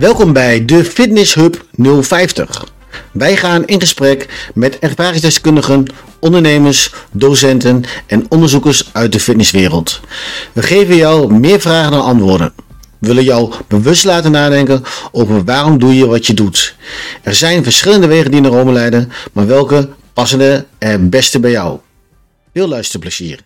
Welkom bij de Fitness Hub 050. Wij gaan in gesprek met ervaringsdeskundigen, ondernemers, docenten en onderzoekers uit de fitnesswereld. We geven jou meer vragen dan antwoorden. We willen jou bewust laten nadenken over waarom doe je wat je doet. Er zijn verschillende wegen die naar Rome leiden, maar welke passen er het beste bij jou? Veel luisterplezier.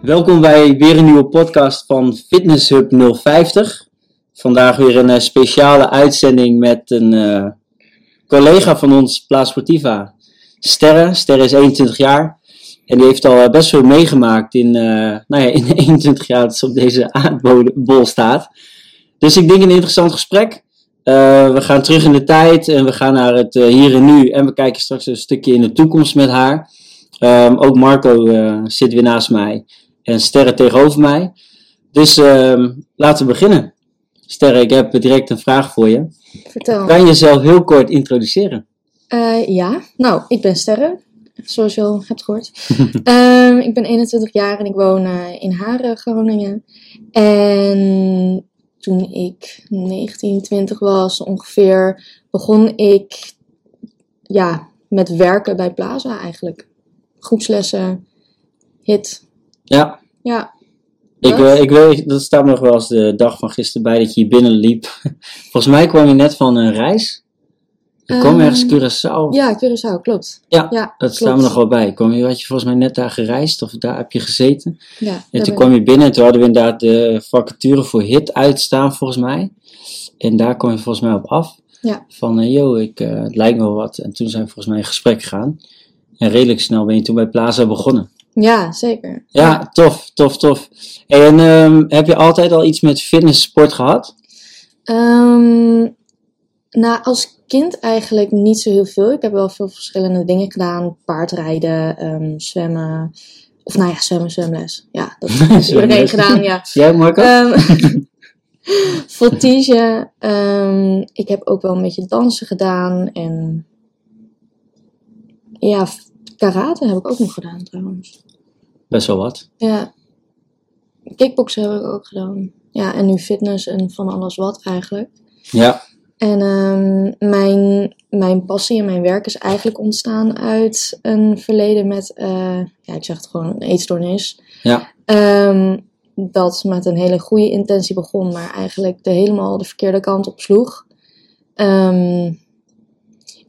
Welkom bij weer een nieuwe podcast van Fitness Hub 050. Vandaag weer een eh, speciale uitzending met een eh, collega van ons, Plaats Sportiva, Sterre. Sterre is 21 jaar en die heeft al eh, best veel meegemaakt in, nou ja, in 21 jaar dat ze op deze aardbol staat. Dus ik denk een interessant gesprek. we gaan terug in de tijd en we gaan naar het hier en nu en we kijken straks een stukje in de toekomst met haar. Ehm, ook Marco zit weer naast mij en Sterre tegenover mij. Dus uh, laten we beginnen. Sterre, ik heb direct een vraag voor je. Vertel. Kan je jezelf heel kort introduceren? Uh, ja, nou, ik ben Sterre, zoals je al hebt gehoord. uh, ik ben 21 jaar en ik woon uh, in Haren, Groningen. En toen ik 19, 20 was ongeveer, begon ik ja, met werken bij Plaza eigenlijk. Groepslessen, hit, ja. Ja. Ik, uh, ik weet, dat staat me nog wel eens de dag van gisteren bij dat je hier binnenliep. Volgens mij kwam je net van een reis. Je kwam um, ergens Curaçao. Ja, Curaçao, klopt. Ja, ja dat klopt. staat me nog wel bij. Kom je, had je volgens mij net daar gereisd of daar heb je gezeten. Ja, en toen kwam je binnen en toen hadden we inderdaad de vacature voor HIT uitstaan volgens mij. En daar kwam je volgens mij op af. Ja. Van, uh, yo, ik, uh, het lijkt me wel wat. En toen zijn we volgens mij in gesprek gegaan. En redelijk snel ben je toen bij Plaza begonnen. Ja, zeker. Ja, tof, tof, tof. En um, heb je altijd al iets met fitness sport gehad? Um, nou, als kind eigenlijk niet zo heel veel. Ik heb wel veel verschillende dingen gedaan. Paardrijden, um, zwemmen. Of nou ja, zwemmen, zwemles. Ja, dat heeft iedereen gedaan, ja. Jij, Marco? Voltige. Um, ik heb ook wel een beetje dansen gedaan. En ja, karate heb ik ook nog gedaan trouwens. Best wel wat. Ja. Kickboksen heb ik ook gedaan. Ja, en nu fitness en van alles wat eigenlijk. Ja. En um, mijn, mijn passie en mijn werk is eigenlijk ontstaan uit een verleden met, uh, ja, ik zeg het gewoon, een eetstoornis. Ja. Um, dat met een hele goede intentie begon, maar eigenlijk de helemaal de verkeerde kant op sloeg. Um,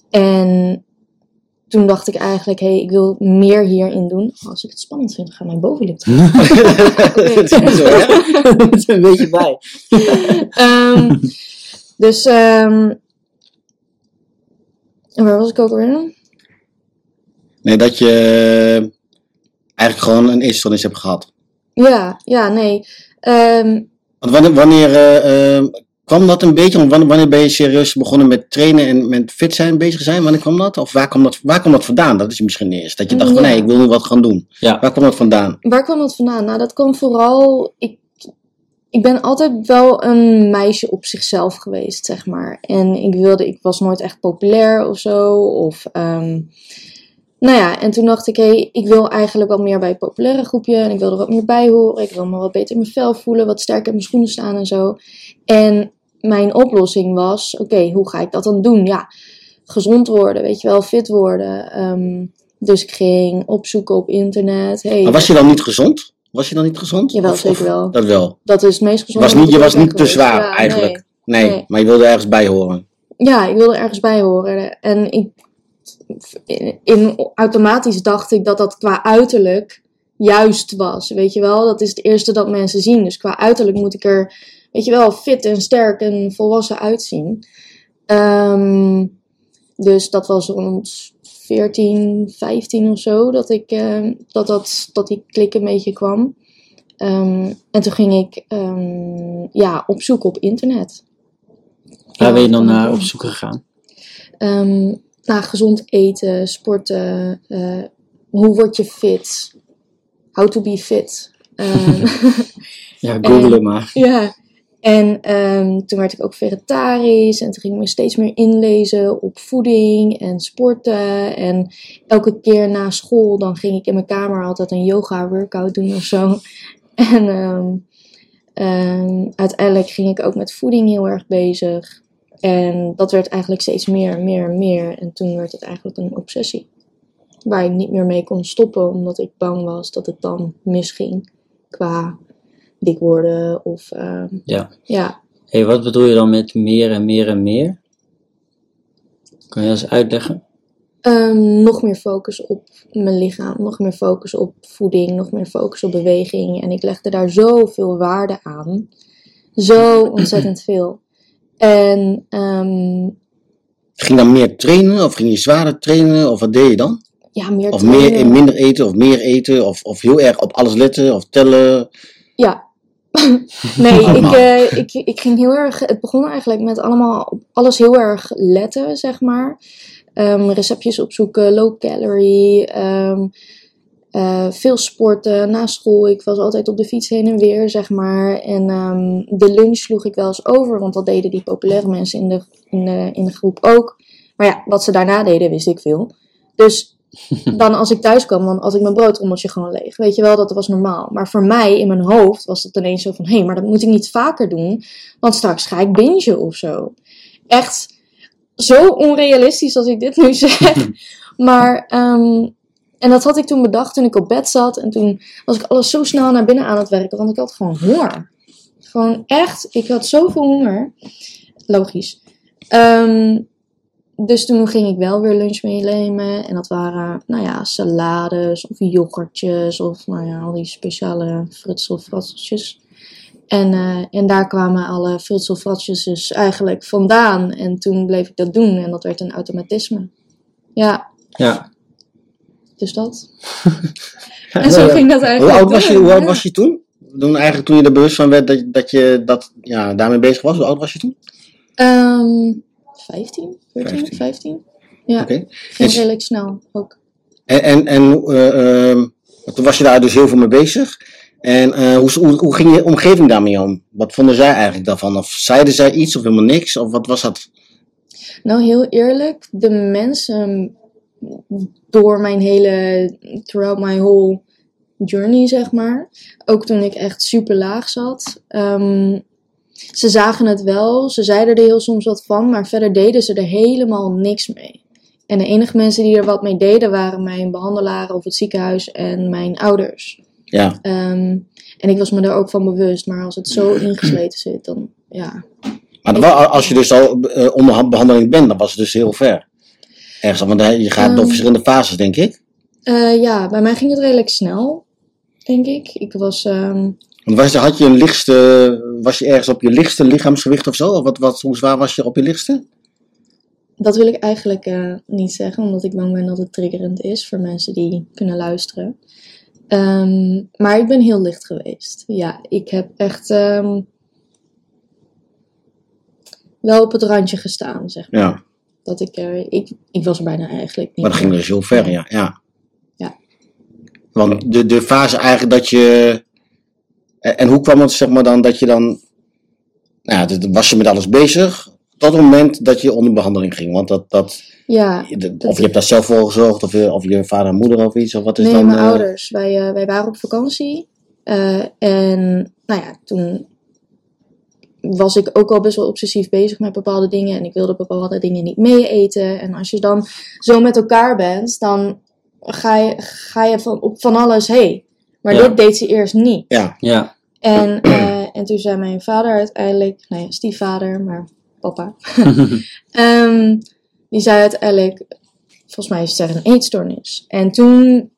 en toen dacht ik eigenlijk, hé, hey, ik wil meer hierin doen. Als ik het spannend vind, ga mijn bovenlip. Zo, ja? een beetje bij. um, dus, um, waar was ik ook weer? Nee, dat je eigenlijk gewoon een eetstoornis hebt gehad. Ja, ja, nee. Um, Want wanneer, wanneer uh, kwam dat een beetje? Wanneer, wanneer ben je serieus begonnen met trainen en met fit zijn bezig zijn? Wanneer kwam dat? Of waar kwam dat, waar kwam dat vandaan? Dat is misschien eerst. Dat je dacht van nee, ik wil nu wat gaan doen. Ja. Waar kwam dat vandaan? waar kwam dat vandaan? Nou, dat kwam vooral. Ik, ik ben altijd wel een meisje op zichzelf geweest, zeg maar. En ik wilde, ik was nooit echt populair of zo. Of, um, nou ja, en toen dacht ik, hé, hey, ik wil eigenlijk wat meer bij het populaire groepje. En ik wil er wat meer bij horen. Ik wil me wat beter in mijn vel voelen, wat sterker in mijn schoenen staan en zo. En mijn oplossing was, oké, okay, hoe ga ik dat dan doen? Ja, gezond worden, weet je wel, fit worden. Um, dus ik ging opzoeken op internet. Hey, Maar was je dan niet gezond? Was je dan niet gezond? Jawel, Of- zeker wel. Dat wel. Dat is het meest. Was niet, je was niet te zwaar Ja, eigenlijk. nee. Nee. Nee. maar je wilde ergens bij horen. Ja, ik wilde ergens bij horen. En ik, in, in- automatisch dacht ik dat dat qua uiterlijk juist was. Weet je wel, dat is het eerste dat mensen zien. Dus qua uiterlijk moet ik er, weet je wel, fit en sterk en volwassen uitzien. Ehm, dus dat was rond 14, 15 of zo dat ik eh, dat, dat, dat die klik een beetje kwam. Ehm, en toen ging ik ehm, ja, opzoeken op internet. Waar ben je dan naar op zoek gegaan? Ehm, nou, gezond eten, sporten, eh, hoe word je fit? How to be fit. Ehm, Ja, google En- maar. ja, En ehm, toen werd ik ook vegetarisch en toen ging ik me steeds meer inlezen op voeding en sporten. En elke keer na school dan ging ik in mijn kamer altijd een yoga workout doen of zo. En ehm, ehm, uiteindelijk ging ik ook met voeding heel erg bezig. En dat werd eigenlijk steeds meer meer meer. En toen werd het eigenlijk een obsessie. Waar ik niet meer mee kon stoppen, omdat ik bang was dat het dan misging qua dik worden of ehm, Ja. ja. hey, wat bedoel je dan met meer en meer en meer? Kan je dat eens uitleggen? Ehm, nog meer focus op mijn lichaam, nog meer focus op voeding, nog meer focus op beweging. En ik legde daar zoveel waarde aan. Zo ontzettend veel. En ehm, Ging dan meer trainen of ging je zwaarder trainen of wat deed je dan? ja, meer Of meer, trainen. minder eten of meer eten of, of heel erg op alles letten of tellen? Ja. Nee, ik, eh, ik, ik ging heel erg. Het begon eigenlijk met allemaal op alles heel erg letten, zeg maar. Ehm, receptjes opzoeken, low calorie. ehm, eh, veel sporten na school. Ik was altijd op de fiets heen en weer, zeg maar. En ehm, de lunch sloeg ik wel eens over, want dat deden die populaire mensen in de, in, de, in de groep ook. Maar ja, wat ze daarna deden, wist ik veel. Dus dan als ik thuis kwam, dan had ik mijn broodrommeltje gewoon leeg. Weet je wel, dat was normaal. Maar voor mij, in mijn hoofd, was het ineens zo van... Hé, hey, maar dat moet ik niet vaker doen, want straks ga ik bingen of zo. Echt zo onrealistisch als ik dit nu zeg. maar, ehm, en dat had ik toen bedacht toen ik op bed zat. En toen was ik alles zo snel naar binnen aan het werken, want ik had gewoon honger. Gewoon echt, ik had zoveel honger. Logisch. Ehm, dus toen ging ik wel weer lunch meenemen. En dat waren, nou ja, salades of yoghurtjes of, nou ja, al die speciale frutselfratseltjes. En, eh, en daar kwamen alle frutselfratjes dus eigenlijk vandaan. En toen bleef ik dat doen en dat werd een automatisme. Ja, Ja. dus dat. En zo Ja. ging dat Hoe eigenlijk. oud was je, hoe oud was je toen? Toen, eigenlijk, toen je er bewust van werd dat, je- dat je dat, ja, daarmee bezig was, hoe oud was je toen? Ehm 15, 14, 15. 15. Ja, ging En- redelijk snel ook. En, en, en ehm, toen was je daar dus heel veel mee bezig. En eh, hoe, hoe, hoe ging je omgeving daarmee om? Wat vonden zij eigenlijk daarvan? Of zeiden zij iets of helemaal niks? Of wat was dat? Nou, heel eerlijk, de mensen door mijn hele, throughout my whole journey, zeg maar. Ook toen ik echt super laag zat. ehm, ze zagen het wel, ze zeiden er heel soms wat van, maar verder deden ze er helemaal niks mee. En de enige mensen die er wat mee deden waren mijn behandelaren of het ziekenhuis en mijn ouders. Ja, Ehm, en ik was me er ook van bewust, maar als het zo ingesleten zit, dan ja. maar wa- als je dus al eh, onder behandeling bent, dan was het dus heel ver. Ergens, want je gaat door Ehm. verschillende fases, denk ik. Eh, ja, bij mij ging het redelijk snel, denk ik. Ik was, ehm, Want was, had je een lichtste, was je ergens op je lichtste lichaamsgewicht of zo? Of wat, wat, hoe zwaar was je op je lichtste? dat wil ik eigenlijk eh, niet zeggen, omdat ik bang ben dat het triggerend is voor mensen die kunnen luisteren. Ehm, maar ik ben heel licht geweest. Ja, ik heb echt ehm, wel op het randje gestaan, zeg maar. Ja, Dat ik, er, ik, ik was er bijna eigenlijk niet. maar dat ging dus heel ver, ja. ja. Ja. Want de, de fase eigenlijk dat je... En en hoe kwam het zeg maar dan dat je dan... Nou ja, was je met alles bezig tot het moment dat je onder behandeling ging? Want dat... dat Ja, of je hebt daar zelf voor gezorgd, of je, of je vader en moeder of iets, of wat is nee, dan... mijn eh, ouders. Wij, eh, wij waren op vakantie. Eh, en nou ja, toen was ik ook al best wel obsessief bezig met bepaalde dingen. En ik wilde bepaalde dingen niet mee eten. En als je dan zo met elkaar bent, dan ga je, ga je van, op van alles heen. Maar Ja. dit deed ze eerst niet. Ja. En, eh, en toen zei mijn vader uiteindelijk, nou ja, stiefvader, maar papa. Ehm, die zei uiteindelijk, volgens mij is het een eetstoornis. En toen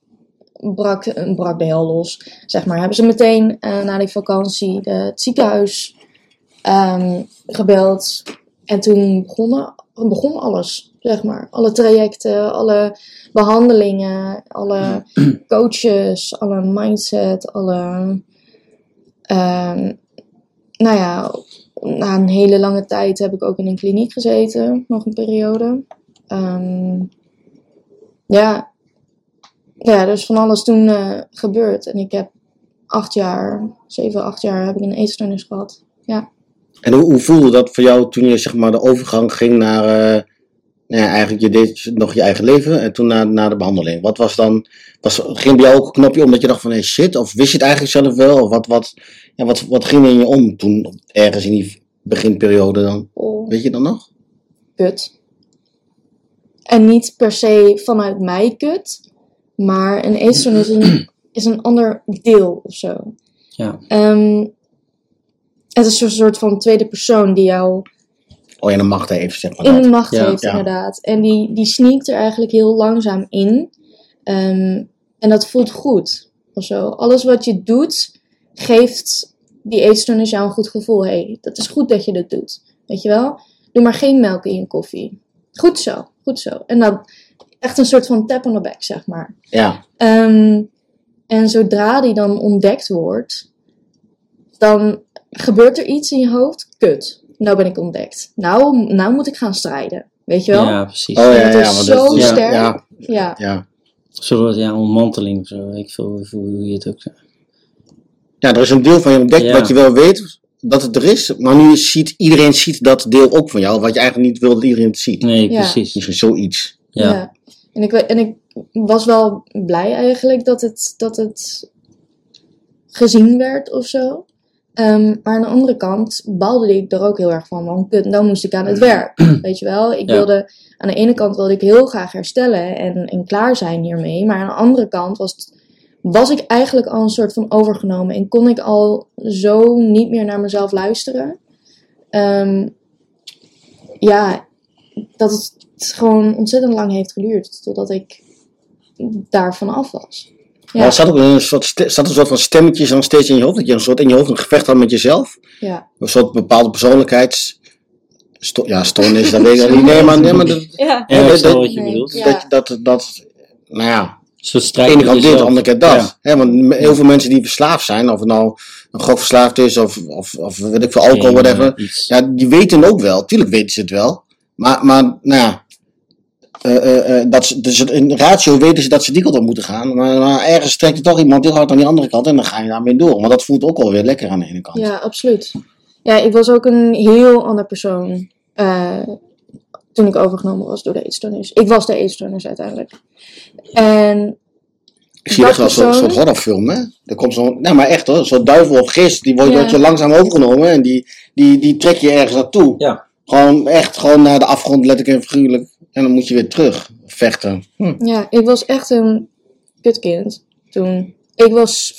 brak, brak de hel los. Zeg maar, hebben ze meteen eh, na die vakantie de, het ziekenhuis ehm, gebeld. En toen begonnen, begon alles, zeg maar. Alle trajecten, alle behandelingen, alle coaches, alle mindset, alle... ehm, nou ja, na een hele lange tijd heb ik ook in een kliniek gezeten, nog een periode. Ehm, ja. ja, dus van alles toen eh, gebeurd. En ik heb acht jaar, zeven, acht jaar heb ik een eetstoornis gehad. Ja. En hoe, hoe voelde dat voor jou toen je zeg maar de overgang ging naar, eh, nou ja, eigenlijk je deed nog je eigen leven en toen naar, naar de behandeling? Wat was dan, was, ging bij jou ook een knopje om dat je dacht van hey, shit, of wist je het eigenlijk zelf wel? Of wat, wat, ja, wat, wat ging er in je om toen, ergens in die beginperiode dan? Oh, Weet je dat nog? kut. En niet per se vanuit mij kut, maar een eetstoornis is een, is een ander deel of zo. Ja. Ehm, het is een soort van tweede persoon die jou Oh ja, de macht heeft, zeg maar. in de macht Ja. heeft, Ja. inderdaad. En die, die sneakt er eigenlijk heel langzaam in. Ehm, en dat voelt goed. Of zo. Alles wat je doet, geeft die eetstoornis jou een goed gevoel. hey, dat is goed dat je dat doet. Weet je wel? Doe maar geen melk in je koffie. Goed zo, goed zo. En dan echt een soort van tap on the back, zeg maar. Ja, Ehm, en zodra die dan ontdekt wordt, dan gebeurt er iets in je hoofd. Kut, nou ben ik ontdekt. Nou, nou moet ik gaan strijden. Weet je wel? Ja, precies. oh ja, Het ja, is want zo dat, ja, sterk. Ja, Ja. ja. Zoals ja, ontmanteling of zo. Ik veel hoe je het ook zegt. ja, er is een deel van je ontdekt Ja. wat je wel weet dat het er is, maar nu ziet iedereen ziet dat deel ook van jou, wat je eigenlijk niet wil dat iedereen het ziet. Nee, Ja. precies. Misschien zoiets. Ja. Ja. En, ik, en ik was wel blij eigenlijk dat het, dat het gezien werd of zo. Ehm, maar aan de andere kant balde ik er ook heel erg van. Want dan moest ik aan het werk. Weet je wel? Ik Ja. wilde, aan de ene kant wilde ik heel graag herstellen en, en klaar zijn hiermee. Maar aan de andere kant was, het- was ik eigenlijk al een soort van overgenomen. En kon ik al zo niet meer naar mezelf luisteren. Ehm, ja, dat het gewoon ontzettend lang heeft geduurd totdat ik daar vanaf was. Maar Ja, er zat ook een soort, zat een soort van stemmetjes dan steeds in je hoofd, dat je een soort in je hoofd een gevecht had met jezelf. ja. Een soort bepaalde persoonlijkheids... sto- ja, stoornis, dat weet ik niet. Nee, maar, nee, maar dat, ja. Dat- snap wat je bedoelt. Dat, dat, dat, nou ja, Een soort de strijd ene kant dit, de andere keer dat. Ja. Hè, want heel veel mensen die verslaafd zijn, of het nou een gokverslaafd is, of, of, of weet ik veel, alcohol, whatever. Ja, die weten ook wel, tuurlijk weten ze het wel. Maar, maar nou ja, dat ze, dus in ratio weten ze dat ze die kant op moeten gaan. Maar, maar ergens trekt er toch iemand heel hard aan die andere kant en dan ga je daarmee door. Want dat voelt ook alweer lekker aan de ene kant. Ja, absoluut. Ja, ik was ook een heel ander persoon eh, toen ik overgenomen was door de eetstoornis. Ik was de eetstoornis uiteindelijk. En Ik zie echt wel dat zo'n soort horrorfilm, hè? Er komt zo'n, nee maar echt hoor, zo'n duivel of gist, die wordt, Ja. wordt je langzaam overgenomen en die, die, die trek je ergens naartoe. Ja. Gewoon echt gewoon naar de afgrond, letterlijk en figuurlijk. En dan moet je weer terug vechten. Hm. ja, ik was echt een kutkind toen. Ik was...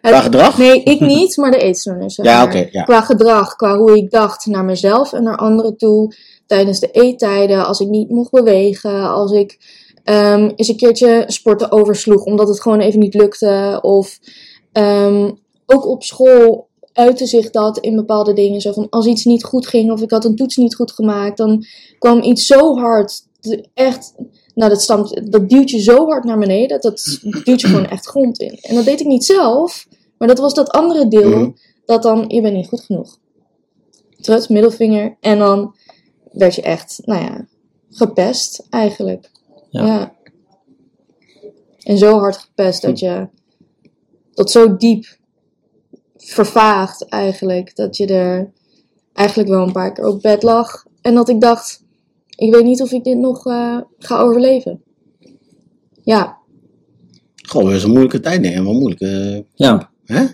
het- Qua gedrag? Nee, ik niet, maar de eetstoornis. zeg Ja, oké, ja. Qua gedrag, qua hoe ik dacht naar mezelf en naar anderen toe. Tijdens de eettijden, als ik niet mocht bewegen. Als ik ehm, eens een keertje sporten oversloeg omdat het gewoon even niet lukte. Of ehm, ook op school uitte zich dat in bepaalde dingen. Zo van als iets niet goed ging of ik had een toets niet goed gemaakt. Dan kwam iets zo hard. de- Echt, nou dat, stamt, dat duwt je zo hard naar beneden. Dat duwt je gewoon echt grond in. En dat deed ik niet zelf. Maar dat was dat andere deel Mhm. dat dan, je bent niet goed genoeg. Trut, middelvinger. En dan werd je echt, nou ja, gepest eigenlijk. Ja. Ja. En zo hard gepest dat je, tot zo diep vervaagd eigenlijk, dat je er eigenlijk wel een paar keer op bed lag. En dat ik dacht, ik weet niet of ik dit nog eh, ga overleven. Ja, Gewoon weer zo'n moeilijke tijd nemen, maar moeilijke, Ja, hè?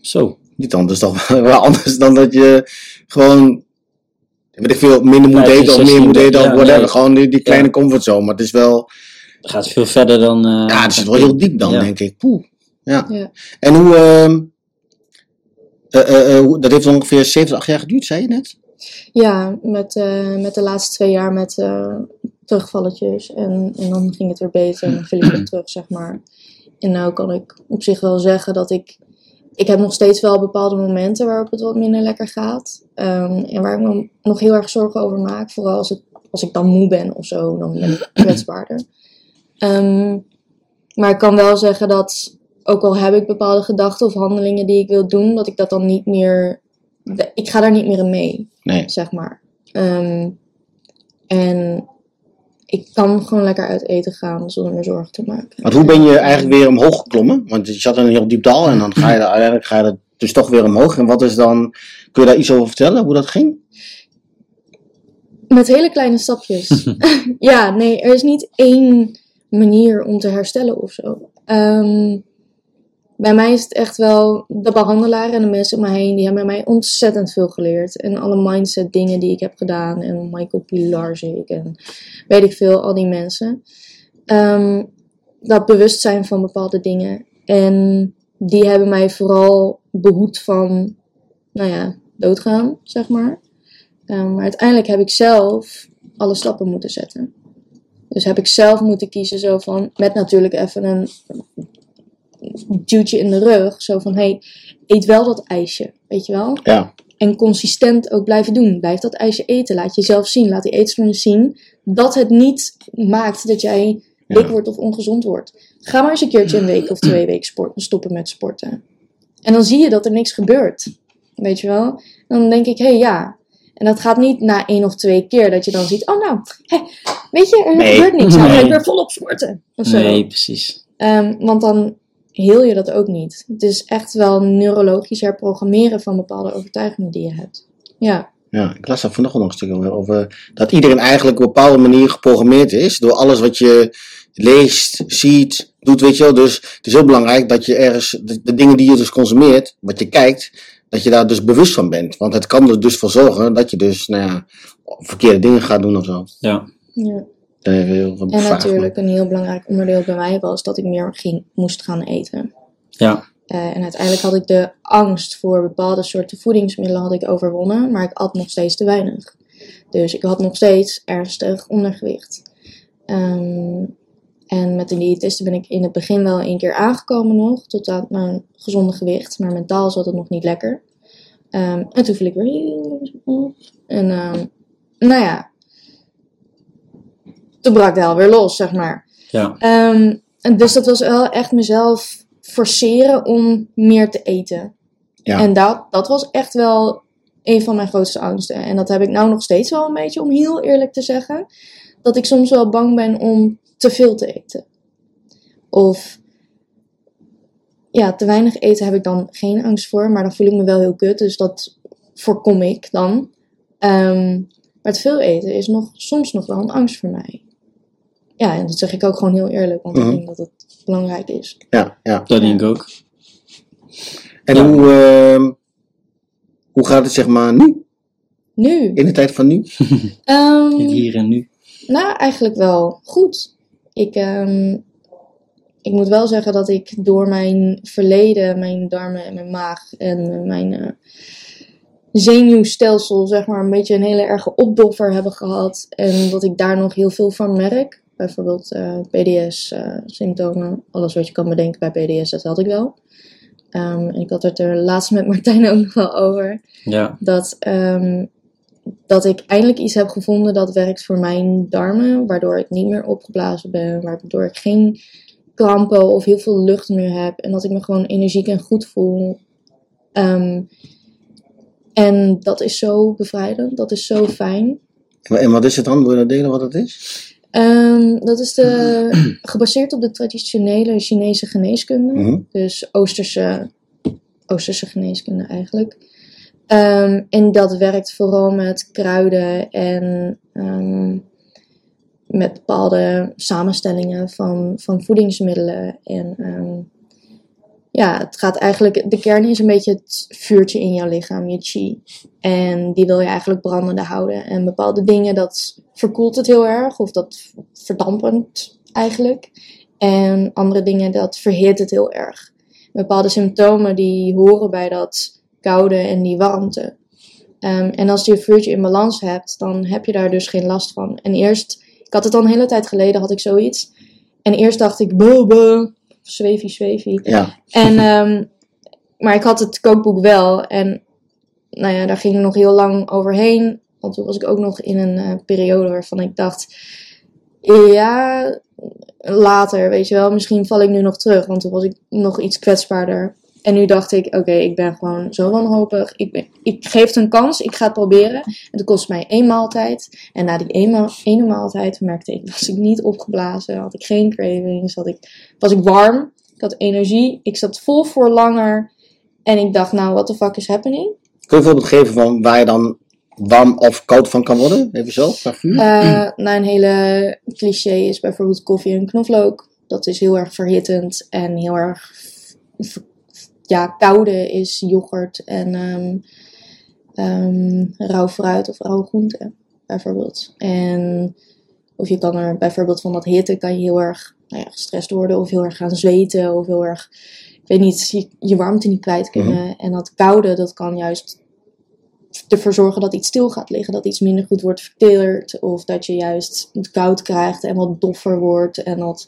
zo. Niet anders dan, wel anders dan dat je gewoon, weet ik veel, minder moet eten of meer 16, moet eten of whatever. nee. Gewoon die, die kleine Ja. comfortzone. Maar het is wel, Het gaat veel verder dan... eh, ja, het zit wel heel diep dan, Ja. denk ik. Poeh. Ja. ja. En hoe, ehm, eh, eh, eh, hoe- dat heeft ongeveer 7, 8 jaar geduurd, zei je net? Ja, met, eh, met de laatste twee jaar met eh, terugvalletjes. En, en dan ging het weer beter en dan viel ik weer terug, zeg maar. En nou kan ik op zich wel zeggen dat ik... Ik heb nog steeds wel bepaalde momenten waarop het wat minder lekker gaat. Ehm, en waar ik me nog heel erg zorgen over maak. Vooral als, het, als ik dan moe ben of zo, dan ben ik kwetsbaarder. Ehm, maar ik kan wel zeggen dat, ook al heb ik bepaalde gedachten of handelingen die ik wil doen, dat ik dat dan niet meer... Ik ga daar niet meer in mee Nee. zeg maar. Ehm, en ik kan gewoon lekker uit eten gaan zonder me zorgen te maken. Want hoe ben je eigenlijk weer omhoog geklommen? Want je zat in een heel diep dal en dan ga je, er- uiteindelijk ga je er dus toch weer omhoog. En wat is dan, kun je daar iets over vertellen, hoe dat ging? Met hele kleine stapjes. ja, nee, er is niet één manier om te herstellen of zo. Ehm, bij mij is het echt wel de behandelaren en de mensen om me heen, die hebben mij ontzettend veel geleerd. En alle mindset dingen die ik heb gedaan. En Michael Pilarczyk en weet ik veel, al die mensen. Ehm, dat bewustzijn van bepaalde dingen. En die hebben mij vooral behoed van, nou ja, doodgaan, zeg maar. Um, maar uiteindelijk heb ik zelf alle stappen moeten zetten. Dus heb ik zelf moeten kiezen, zo van, met natuurlijk even een duwtje in de rug. Zo van, hey, eet wel dat ijsje, weet je wel? Ja. En consistent ook blijven doen. Blijf dat ijsje eten. Laat jezelf zien. Laat die eetstoornis zien dat het niet maakt dat jij dik Ja. wordt of ongezond wordt. Ga maar eens een keertje een week of twee weken sporten, stoppen met sporten. En dan zie je dat er niks gebeurt. Weet je wel? Dan denk ik, hé hey, ja. En dat gaat niet na één of twee keer dat je dan ziet, oh nou, hé, weet je, er Nee. gebeurt niks. Nou, ga Nee. ik weer volop sporten. Of zo. Nee, precies. Ehm, want dan heel je dat ook niet. Het is echt wel neurologisch herprogrammeren van bepaalde overtuigingen die je hebt. Ja, Ja, ik las daar vanochtend nog een stuk over, over dat iedereen eigenlijk op een bepaalde manier geprogrammeerd is door alles wat je leest, ziet, doet, weet je wel. Dus het is heel belangrijk dat je ergens, de, de dingen die je dus consumeert, wat je kijkt, dat je daar dus bewust van bent. Want het kan er dus voor zorgen dat je dus, nou ja, verkeerde dingen gaat doen of zo. Ja. ja. Heel veel En natuurlijk een heel belangrijk onderdeel bij mij was dat ik meer ging, moest gaan eten. Ja. Eh, en uiteindelijk had ik de angst voor bepaalde soorten voedingsmiddelen had ik overwonnen, maar ik at nog steeds te weinig. Dus ik had nog steeds ernstig ondergewicht. Ehm, en met de diëtiste ben ik in het begin wel een keer aangekomen nog, tot aan mijn gezonde gewicht. Maar mentaal zat het nog niet lekker. Ehm, en toen viel ik weer heel op. En ehm, nou ja, toen brak de hel weer los, zeg maar. Ja. Ehm, en dus dat was wel echt mezelf forceren om meer te eten. Ja. En dat, dat was echt wel een van mijn grootste angsten. En dat heb ik nou nog steeds wel een beetje, om heel eerlijk te zeggen. Dat ik soms wel bang ben om te veel te eten. Of ja, te weinig eten heb ik dan geen angst voor, maar dan voel ik me wel heel kut. Dus dat voorkom ik dan. Ehm, maar te veel eten is nog, soms nog wel een angst voor mij. Ja, en dat zeg ik ook gewoon heel eerlijk, want Mhm. ik denk dat het belangrijk is. Ja, ja. Dat denk ik ook. En Ja. hoe, ehm, hoe gaat het zeg maar nu? Nu, In de tijd van nu? ehm, Het hier en nu. nou eigenlijk wel goed. Ik, ehm, ik moet wel zeggen dat ik door mijn verleden, mijn darmen en mijn maag en mijn eh, zenuwstelsel, zeg maar, een beetje een hele erge opdoffer hebben gehad. En dat ik daar nog heel veel van merk. Bijvoorbeeld eh, PDS-symptomen. Alles wat je kan bedenken bij PDS, dat had ik wel. Ehm, en ik had het er laatst met Martijn ook nog wel over Ja. dat, ehm, dat ik eindelijk iets heb gevonden dat werkt voor mijn darmen, waardoor ik niet meer opgeblazen ben, waardoor ik geen krampen of heel veel lucht meer heb en dat ik me gewoon energiek en goed voel. Ehm, en dat is zo bevrijdend, dat is zo fijn. En wat is het dan? Wil je dat delen wat het is? Ehm, dat is de, gebaseerd op de traditionele Chinese geneeskunde. Mhm. Dus Oosterse, Oosterse geneeskunde eigenlijk. Ehm, en dat werkt vooral met kruiden en ehm, met bepaalde samenstellingen van, van voedingsmiddelen. En ja, het gaat eigenlijk, de kern is een beetje het vuurtje in jouw lichaam, je chi. En die wil je eigenlijk brandende houden. En bepaalde dingen, dat verkoelt het heel erg, of dat verdampend eigenlijk. En andere dingen, dat verhit het heel erg. Bepaalde symptomen die horen bij dat koude en die warmte. Ehm, en als je je vuurtje in balans hebt, dan heb je daar dus geen last van. En eerst, ik had het al een hele tijd geleden, had ik zoiets. En eerst dacht ik, bobo, zweefie, zweefie. Ja. En, ehm, maar ik had het kookboek wel. En nou ja, daar ging ik nog heel lang overheen. Want toen was ik ook nog in een eh, periode waarvan ik dacht... Ja, later, weet je wel. Misschien val ik nu nog terug. Want toen was ik nog iets kwetsbaarder. En nu dacht ik, oké, ik ben gewoon zo wanhopig. Ik, ben, ik geef het een kans, ik ga het proberen. En het kost mij één maaltijd. En na die ene, ene maaltijd merkte ik, was ik niet opgeblazen. Had ik geen cravings, had ik, was ik warm. Ik had energie, ik zat vol voor langer. en ik dacht, nou, what the fuck is happening? Kun je een voorbeeld geven van waar je dan warm of koud van kan worden? Even zo. Eh, nou, een hele cliché is bijvoorbeeld koffie en knoflook. Dat is heel erg verhittend en heel erg. Ja, koude is yoghurt en ehm ehm, rauw fruit of rauwe groenten, bijvoorbeeld. En of je kan er bijvoorbeeld van dat hitte kan je heel erg nou ja, gestrest worden of heel erg gaan zweten of heel erg, ik weet niet, je, je warmte niet kwijt kunnen. En dat koude, dat kan juist ervoor zorgen dat iets stil gaat liggen, dat iets minder goed wordt verteerd, of dat je juist het koud krijgt en wat doffer wordt en wat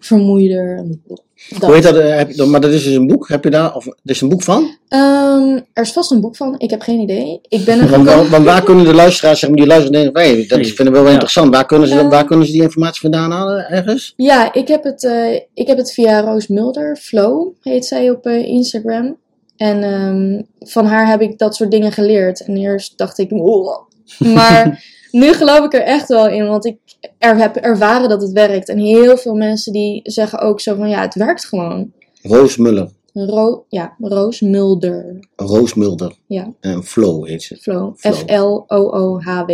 vermoeider. En dat. Hoe heet dat? eh, Heb je, maar dat is dus een boek. Heb je daar? Of, er is een boek van? Ehm, er is vast een boek van, ik heb geen idee. Ik ben er Want, waar kunnen de luisteraars, zeg maar, die luisteren en denken, hey, dat vinden we wel Ja. interessant. Waar kunnen, ze, dan- Eh. waar kunnen ze die informatie vandaan halen? Ergens? Ja, ik heb, het, eh, ik heb het via Roos Mulder, Flow heet zij op eh, Instagram. En ehm, van haar heb ik dat soort dingen geleerd. En eerst dacht ik, wow. Maar nu geloof ik er echt wel in, want ik er, heb ervaren dat het werkt. En heel veel mensen die zeggen ook zo van, ja, het werkt gewoon. Roos Muller. Ro ja, Roos Mulder, Roos Mulder. Ja. En Flow heet ze. Flow. F-L-O-O-H-W.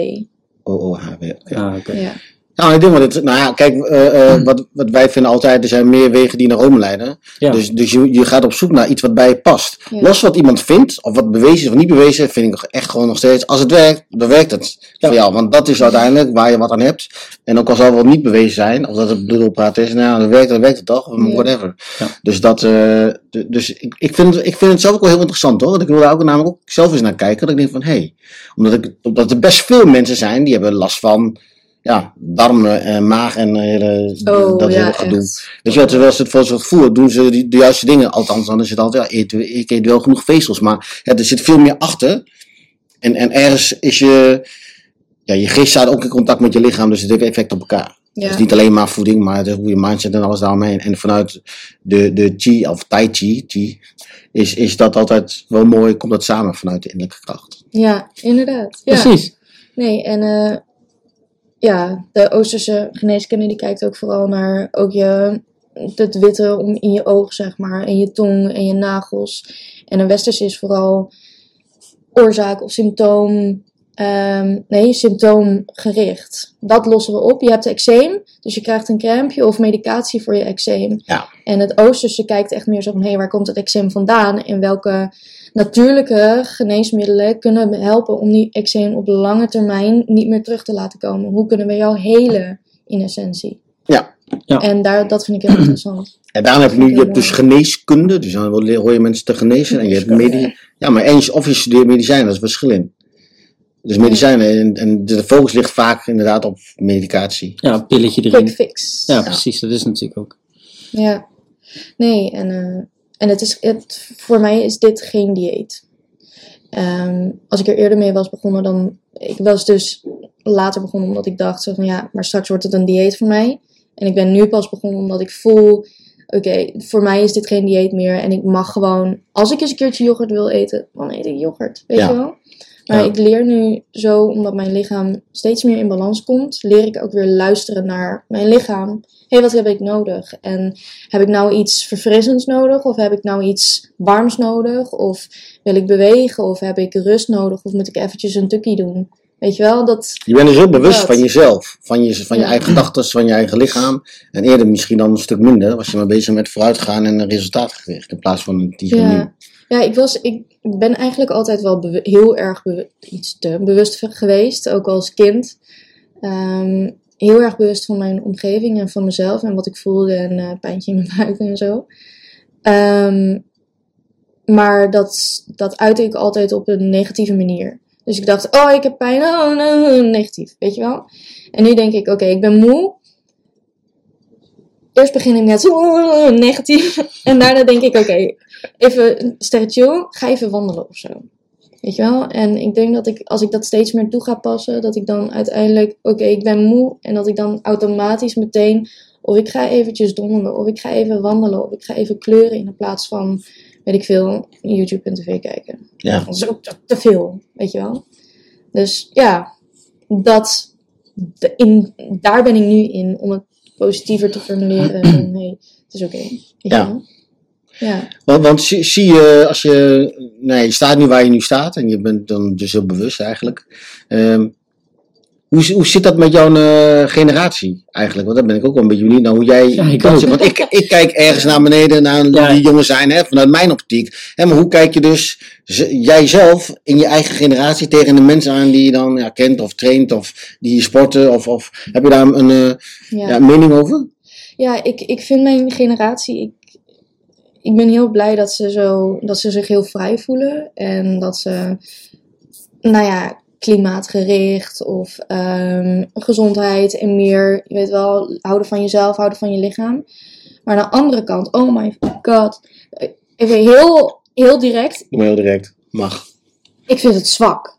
O-O-H-W. oké. Ah, oké. Ja. Nou, ik denk dat, nou ja, kijk, eh, eh, wat, wat wij vinden altijd, er zijn meer wegen die naar Rome leiden. Ja. Dus, dus je, je gaat op zoek naar iets wat bij je past. Ja. Los wat iemand vindt, of wat bewezen is of niet bewezen, vind ik echt gewoon nog steeds, als het werkt, dan werkt het Ja. voor jou. Want dat is uiteindelijk waar je wat aan hebt. En ook al zal het wel niet bewezen zijn, of dat het bloedelpraat is, nou ja, dan werkt het, dan werkt het toch, whatever. Dus dat, eh, dus ik, ik, vind het, ik vind het zelf ook wel heel interessant hoor. Want ik wil daar ook namelijk ook zelf eens naar kijken. Dat ik denk van, hé, hey, omdat, ik, omdat er best veel mensen zijn die hebben last van, ja, darmen en maag en eh, hele, Oh, dat ja, hele gedoe. echt. Dus ja, terwijl ze het voor zo'n gevoel doen ze die, de juiste dingen. Althans, dan is het altijd, ja, eet, ik eet wel genoeg vezels. Maar ja, er zit veel meer achter. En, en ergens is je, ja, je geest staat ook in contact met je lichaam. Dus het heeft effect op elkaar. Ja. Dus niet alleen maar voeding, maar het is hoe je mindset en alles daaromheen. En vanuit de, de chi, of tai chi, chi is, is dat altijd wel mooi, komt dat samen vanuit de innerlijke kracht. ja, inderdaad. Ja. Precies. Nee, en eh, ja, de Oosterse geneeskunde die kijkt ook vooral naar ook je, het witte om in je oog, zeg maar, en je tong en je nagels. En de Westerse is vooral oorzaak of symptoom, ehm, nee, symptoomgericht. Dat lossen we op. Je hebt eczeem, dus je krijgt een crèmeje of medicatie voor je eczeem. Ja. En het Oosterse kijkt echt meer zo van, hé, waar komt het eczeem vandaan? En welke natuurlijke geneesmiddelen kunnen helpen om die eczeem op lange termijn niet meer terug te laten komen. Hoe kunnen we jou helen in essentie? Ja. Ja. En daar, dat vind ik heel interessant. En daarom heb je nu, je hebt dus geneeskunde, dus dan wil- hoor je mensen te genezen. En je hebt ja, maar eens, of je studeert medicijn, dat is verschil in. Dus medicijnen, en, en de focus ligt vaak inderdaad op medicatie. Ja, een pilletje Quick erin. fix. Ja, precies. Dat is natuurlijk ook. Ja. Nee, en, eh, en het is, het, voor mij is dit geen dieet. Ehm, als ik er eerder mee was begonnen, dan. Ik was dus later begonnen omdat ik dacht: zo van ja, maar straks wordt het een dieet voor mij. En ik ben nu pas begonnen omdat ik voel: oké, voor mij is dit geen dieet meer. En ik mag gewoon, als ik eens een keertje yoghurt wil eten, dan eet ik yoghurt. Weet Ja. je wel? Maar Ja. ik leer nu zo, omdat mijn lichaam steeds meer in balans komt, leer ik ook weer luisteren naar mijn lichaam. Hé, wat heb ik nodig? En heb ik nou iets verfrissends nodig? Of heb ik nou iets warms nodig? Of wil ik bewegen? Of heb ik rust nodig? Of moet ik eventjes een tukkie doen? Weet je wel? Dat, Je bent dus heel bewust Dat. van jezelf, van je, van je Ja. eigen gedachten, van je eigen lichaam. En eerder misschien dan een stuk minder, was je maar bezig met vooruitgaan en resultaatgericht. In plaats van het hier en nu. ja, ja ik, was, ik ben eigenlijk altijd wel heel erg iets te bewust geweest. Ook als kind. Ehm, heel erg bewust van mijn omgeving en van mezelf. En wat ik voelde en eh pijntje in mijn buik en zo. Ehm, maar dat, dat uitte ik altijd op een negatieve manier. Dus ik dacht, oh, ik heb pijn. Oh, negatief. Weet je wel? En nu denk ik, oké, ik ben moe. Eerst begin ik met oh, negatief. En daarna denk ik, oké, even sterren chill. Ga even wandelen of zo. Weet je wel? En ik denk dat ik, als ik dat steeds meer toe ga passen, dat ik dan uiteindelijk, oké, ik ben moe. En dat ik dan automatisch meteen, of ik ga eventjes donderen, of ik ga even wandelen, of ik ga even kleuren in plaats van, weet ik veel, YouTube en tv kijken. Ja. Dat is ook te- te veel, weet je wel. Dus ja, dat, de- in, daar ben ik nu in om het positiever te formuleren. En nee, het is oké. Ja. Ja. Want, want zie, zie je, als je, nee, je staat nu waar je nu staat en je bent dan dus heel bewust eigenlijk. Ehm, hoe, hoe zit dat met jouw eh, generatie eigenlijk? Want daar ben ik ook wel een beetje benieuwd naar hoe jij. Ja, ik dat zit. want ik, ik kijk ergens naar beneden naar Ja. die jongens zijn, hè, vanuit mijn optiek. Hè, maar hoe kijk je dus jijzelf in je eigen generatie tegen de mensen aan die je dan ja, kent of traint of die sporten? Of, of heb je daar een, eh, Ja. mening over? Ja, ik, ik vind mijn generatie. Ik, ik ben heel blij dat ze, zo, dat ze zich heel vrij voelen. En dat ze, nou ja, klimaatgericht of ehm, gezondheid en meer, je weet wel, houden van jezelf, houden van je lichaam. Maar aan de andere kant, oh my god. Even heel, heel direct, Doe maar heel direct. Mag. ik vind het zwak.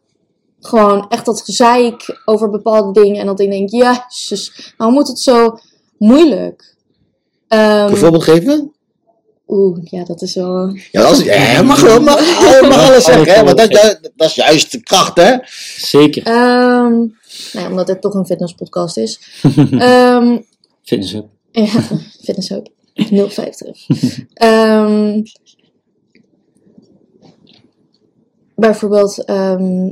Gewoon echt dat gezeik over bepaalde dingen. En dat ik denk, jezus, waarom moet het zo moeilijk? Ehm, Een voorbeeld geven? Oeh, ja, dat is wel. Ja, als, ja mag, wel, mag, mag alles zeggen, hè? Want dat, dat, dat is juist de kracht, hè? Zeker. Ehm nou ja, omdat dit toch een fitnesspodcast is. Ehm Fitness Hub. ja, fitnesshub. 050. Ehm bijvoorbeeld ehm,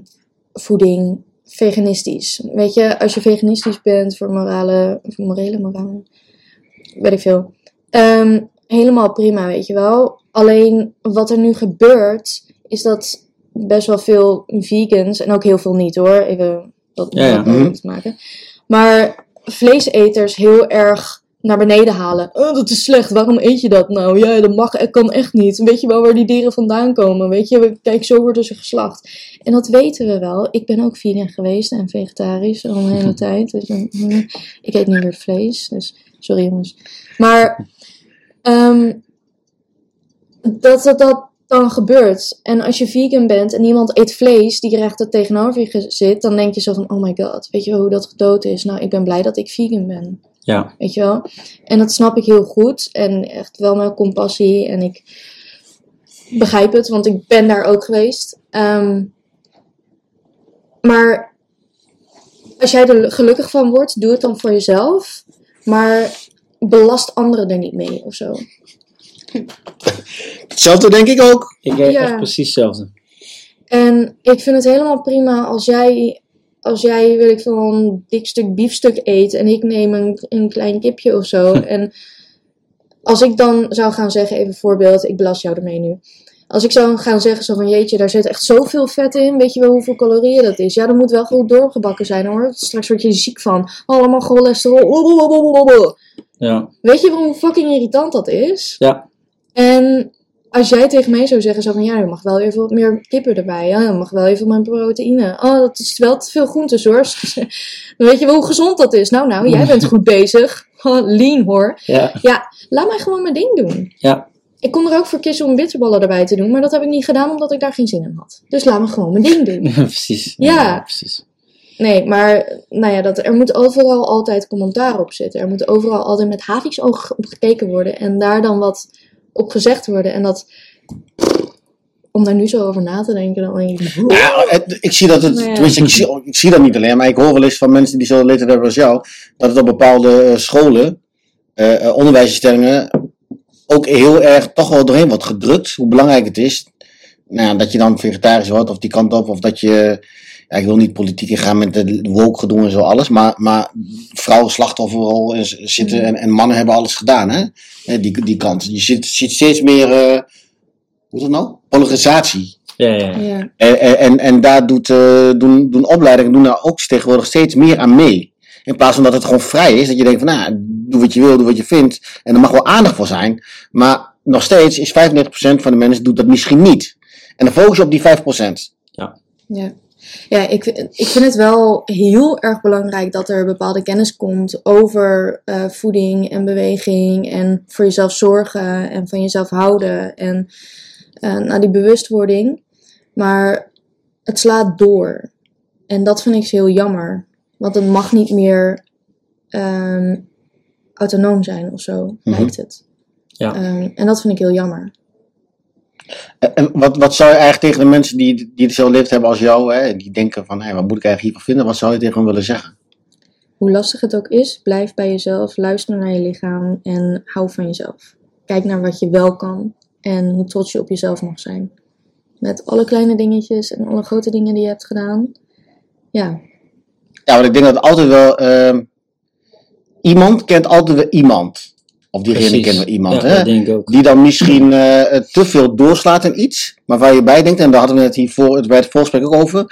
voeding, veganistisch. Weet je, als je veganistisch bent voor morale, voor morele, morale, weet ik veel. Ehm, helemaal prima, weet je wel. Alleen wat er nu gebeurt, is dat best wel veel vegans, en ook heel veel niet hoor, even dat Ja, ja. duidelijk te maken. Maar vleeseters heel erg naar beneden halen. Oh, dat is slecht, waarom eet je dat nou? Ja, dat mag, kan echt niet. Weet je wel waar die dieren vandaan komen? Weet je, kijk, zo worden ze geslacht. En dat weten we wel. Ik ben ook vegan geweest en vegetarisch al een hele tijd. Dus, hm, ik eet niet meer vlees, dus sorry jongens. Maar ehm, dat, dat dat dan gebeurt. En als je vegan bent en iemand eet vlees die recht er tegenover je zit, dan denk je zo van, oh my god, weet je wel hoe dat gedood is? Nou, ik ben blij dat ik vegan ben. Ja. Weet je wel? En dat snap ik heel goed. En echt wel met compassie. En ik begrijp het, want ik ben daar ook geweest. Ehm, maar als jij er gelukkig van wordt, doe het dan voor jezelf. Maar belast anderen er niet mee of zo. Hetzelfde denk ik ook. Ik denk Ja. echt precies hetzelfde. En ik vind het helemaal prima als jij, als jij weet ik veel, een dik stuk biefstuk eet en ik neem een, een klein kipje of zo. En als ik dan zou gaan zeggen, even voorbeeld, ik belast jou ermee nu. Als ik zou gaan zeggen zo van jeetje, daar zit echt zoveel vet in, weet je wel hoeveel calorieën dat is? Ja, dat moet wel goed doorgebakken zijn hoor. Straks word je ziek van. Allemaal cholesterol. Ja. Weet je hoe fucking irritant dat is? Ja. En als jij tegen mij zou zeggen, zo van ja, je mag wel even wat meer kippen erbij. Ja, je mag wel even mijn proteïne. Oh, dat is wel te veel groentes hoor. Dan weet je wel hoe gezond dat is. Nou, nou, jij bent goed bezig. Oh, Lean hoor. Ja. Ja, laat mij gewoon mijn ding doen. Ja. Ik kon er ook voor kiezen om bitterballen erbij te doen, maar dat heb ik niet gedaan omdat ik daar geen zin in had. Dus laat me gewoon mijn ding doen. precies. Ja. precies. Nee, maar nou ja, dat, er moet overal altijd commentaar op zitten. Er moet overal altijd met haviksoog op gekeken worden en daar dan wat op gezegd worden. En dat, om daar nu zo over na te denken, dan denk ik, Ja, het- ik zie dat het, Nou ja. tenminste, ik zie, ik zie dat niet alleen, maar ik hoor wel eens van mensen die zo leeftijd hebben als jou, dat het op bepaalde eh, scholen, eh, eh, onderwijsinstellingen, ook heel erg toch wel doorheen wordt gedrukt, hoe belangrijk het is. Nou, dat je dan vegetarisch wordt of die kant op, of dat je, ja, ik wil niet politiek ingaan met de woke gedoe en zo alles, maar, maar vrouwen slachtofferrol is- zitten en, en mannen hebben alles gedaan, hè? Hè, Die, die kant. Je ziet, ziet steeds meer, eh, hoe is dat nou? Polarisatie. Ja, ja, ja. ja, En, en, en daar doet, eh, doen, doen opleidingen doen daar ook tegenwoordig steeds meer aan mee. In plaats van dat het gewoon vrij is, dat je denkt van nou, doe wat je wil, doe wat je vindt. En er mag wel aandacht voor zijn. Maar nog steeds is 95% van de mensen doet dat misschien niet. En dan focus je op die 5%. ja. Ja, ik, ik vind het wel heel erg belangrijk dat er bepaalde kennis komt over eh, voeding en beweging en voor jezelf zorgen en van jezelf houden en nou, die bewustwording. Maar het slaat door. En dat vind ik heel jammer. Want het mag niet meer ehm, autonoom zijn of zo, Mhm. lijkt het. Ja. Ehm, en dat vind ik heel jammer. En- En wat, wat zou je eigenlijk tegen de mensen die, die hetzelfde leeftijd hebben als jou, hè, die denken van hé, wat moet ik eigenlijk hiervan vinden, wat zou je tegen hen willen zeggen? Hoe lastig het ook is, blijf bij jezelf, luister naar je lichaam en hou van jezelf. Kijk naar wat je wel kan En hoe trots je op jezelf mag zijn. Met alle kleine dingetjes en alle grote dingen die je hebt gedaan. Ja, Ja, want ik denk dat altijd wel... ehm, iemand kent altijd wel iemand. Of diegene Precies. kent wel iemand, ja, hè? dat denk ik ook. Die dan misschien eh, te veel doorslaat in iets. Maar waar je bij denkt, en daar hadden we het hier voor, bij het voorgesprek ook over.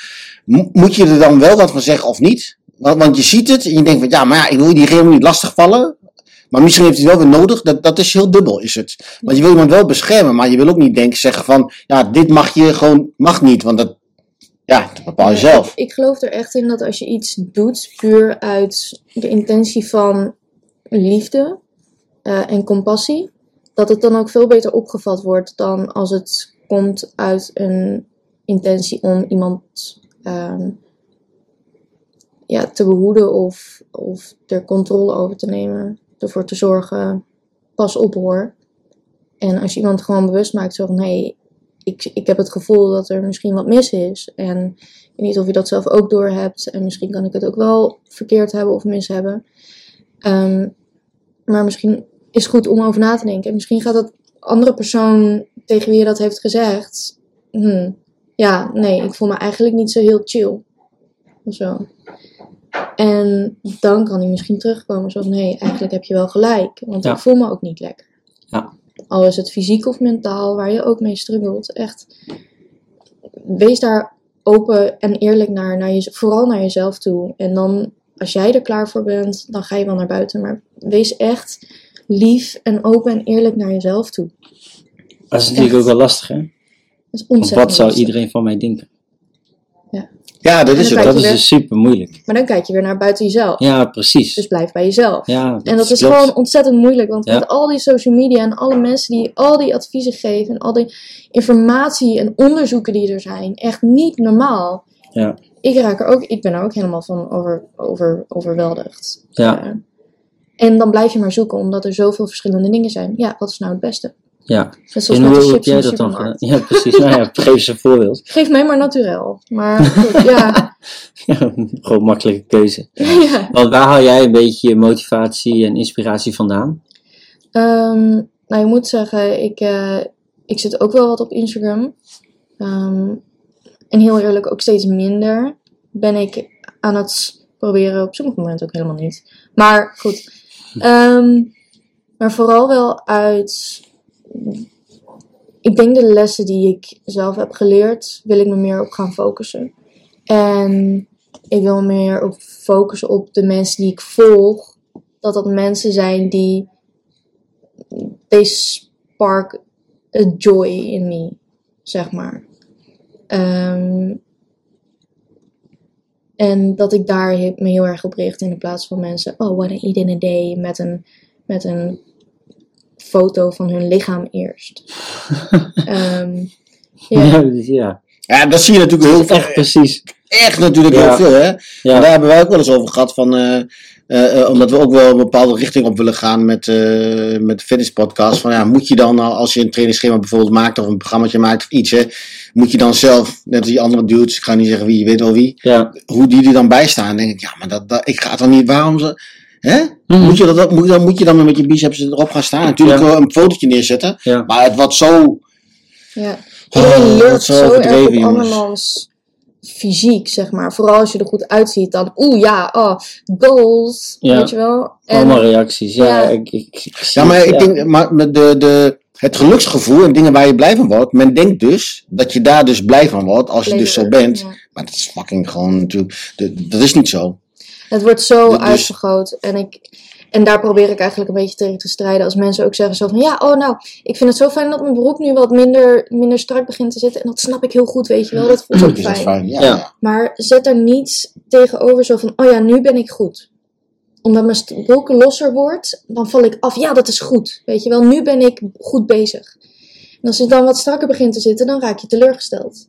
mo- Moet je er dan wel wat van zeggen of niet? Want, want je ziet het en je denkt van ja, maar ja, ik wil diegene niet lastigvallen. Maar misschien heeft hij het wel weer nodig. Dat, dat is heel dubbel, is het. Want je wil iemand wel beschermen, maar je wil ook niet denken, zeggen van ja, dit mag je gewoon, mag niet. Want dat, ja, dat bepaal je Ja, zelf. Ik, ik geloof er echt in dat als je iets doet puur uit de intentie van liefde eh, en compassie, dat het dan ook veel beter opgevat wordt dan als het komt uit een intentie om iemand ehm, ja, te behoeden of, of er controle over te nemen, ervoor te zorgen, pas op hoor. En als je iemand gewoon bewust maakt zo van hé, ik, ik heb het gevoel dat er misschien wat mis is. En ik weet niet of je dat zelf ook doorhebt. En misschien kan ik het ook wel verkeerd hebben of mis hebben. Ehm, maar misschien is goed om over na te denken. En misschien gaat dat andere persoon tegen wie je dat heeft gezegd. hmm, ja, nee, ik voel me eigenlijk niet zo heel chill. Of zo. En dan kan hij misschien terugkomen. Zo van, nee, eigenlijk heb je wel gelijk. Want Ja. ik voel me ook niet lekker. Ja. Al is het fysiek of mentaal, waar je ook mee struggelt. Echt, wees daar open en eerlijk naar, naar je, vooral naar jezelf toe. En dan, als jij er klaar voor bent, dan ga je wel naar buiten. Maar wees echt lief en open en eerlijk naar jezelf toe. Dat is natuurlijk ook wel lastig, hè? Dat is Want ontzettend wat zou lastig. iedereen van mij denken? Ja, dat is het. Dat is weer- dus super moeilijk. Maar dan kijk je weer naar buiten jezelf. Ja, precies. Dus blijf bij jezelf. Ja, En dat is klopt. gewoon ontzettend moeilijk, want Ja. met al die social media en alle mensen die al die adviezen geven en al die informatie en onderzoeken die er zijn, echt niet normaal. Ja. Ik raak er ook, ik ben er ook helemaal van over, over, overweldigd. Ja. Eh, en dan blijf je maar zoeken, omdat er zoveel verschillende dingen zijn. Ja, wat is nou het beste? Ja. En de hoe heb in jij dat dan gedaan? Ja, precies. Nou ja, geef eens een voorbeeld. Geef mij maar naturel. Maar goed, ja. Ja, gewoon makkelijke keuze. ja. Want waar haal jij een beetje je motivatie en inspiratie vandaan? Ehm, nou, je moet zeggen, ik, eh, ik zit ook wel wat op Instagram. Ehm, en heel eerlijk, ook steeds minder ben ik aan het proberen. Op sommige momenten ook helemaal niet. Maar goed. Ehm, maar vooral wel uit. Ik denk de lessen die ik zelf heb geleerd, wil ik me meer op gaan focussen. En ik wil me meer op focussen op de mensen die ik volg. Dat dat mensen zijn die they spark a joy in me, zeg maar. Ehm, en dat ik daar me heel erg op richt in de plaats van mensen, oh, what I eat in a day, met een, met een foto van hun lichaam eerst. Ehm, ja. Ja, dus ja. Ja, dat zie je natuurlijk heel veel. echt precies. Echt natuurlijk Ja. heel veel, hè? Ja. En daar hebben wij ook wel eens over gehad van, eh, eh, eh, omdat we ook wel een bepaalde richting op willen gaan met, eh met de fitness podcast. Van ja, moet je dan al- als je een trainingsschema bijvoorbeeld maakt of een programmaatje maakt of iets, hè, moet je dan zelf, net als die andere dudes, ik ga niet zeggen wie, je weet wel wie, Ja. hoe die er dan bij staan. Dan denk ik, ja, maar dat, dat, ik ga dan niet, waarom ze, hè? Mhm. Moet, je dat, moet, dan, moet je dan met je biceps erop gaan staan? Natuurlijk Ja. een fotootje neerzetten, Ja. maar het wordt zo, Ja. Oh, wat leurt zo zo erg overdreven, op jongens. andermans fysiek, zeg maar. Vooral als je er goed uitziet, dan oeh ja, oh, goals, Ja. weet je wel. En Allemaal reacties. Ja, Ja. Ik, ik, ik zie Ja, maar het, ik denk, maar met de, de, het geluksgevoel en dingen waar je blij van wordt, men denkt dus dat je daar dus blij van wordt als je dus zo bent. ja. Maar dat is fucking gewoon natuurlijk, de- dat is niet zo. Het wordt zo Dus- uitvergroot. En, ik, en daar probeer ik eigenlijk een beetje tegen te strijden. Als mensen ook zeggen zo van... Ja, oh nou, ik vind het zo fijn dat mijn beroep nu wat minder, minder strak begint te zitten. En dat snap ik heel goed, weet je wel. Dat voelt ook fijn. fijn. Ja. Maar zet er niet tegenover zo van... Oh ja, nu ben ik goed. Omdat mijn broek losser wordt, dan val ik af. Ja, dat is goed. Weet je wel, nu ben ik goed bezig. En als het dan wat strakker begint te zitten, dan raak je teleurgesteld.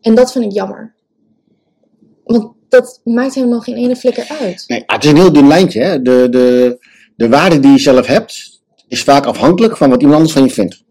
En dat vind ik jammer. Want dat maakt helemaal geen ene flikker uit. Nee, het is een heel dun lijntje. Hè? De, de, de waarde die je zelf hebt, is vaak afhankelijk van wat iemand anders van je vindt.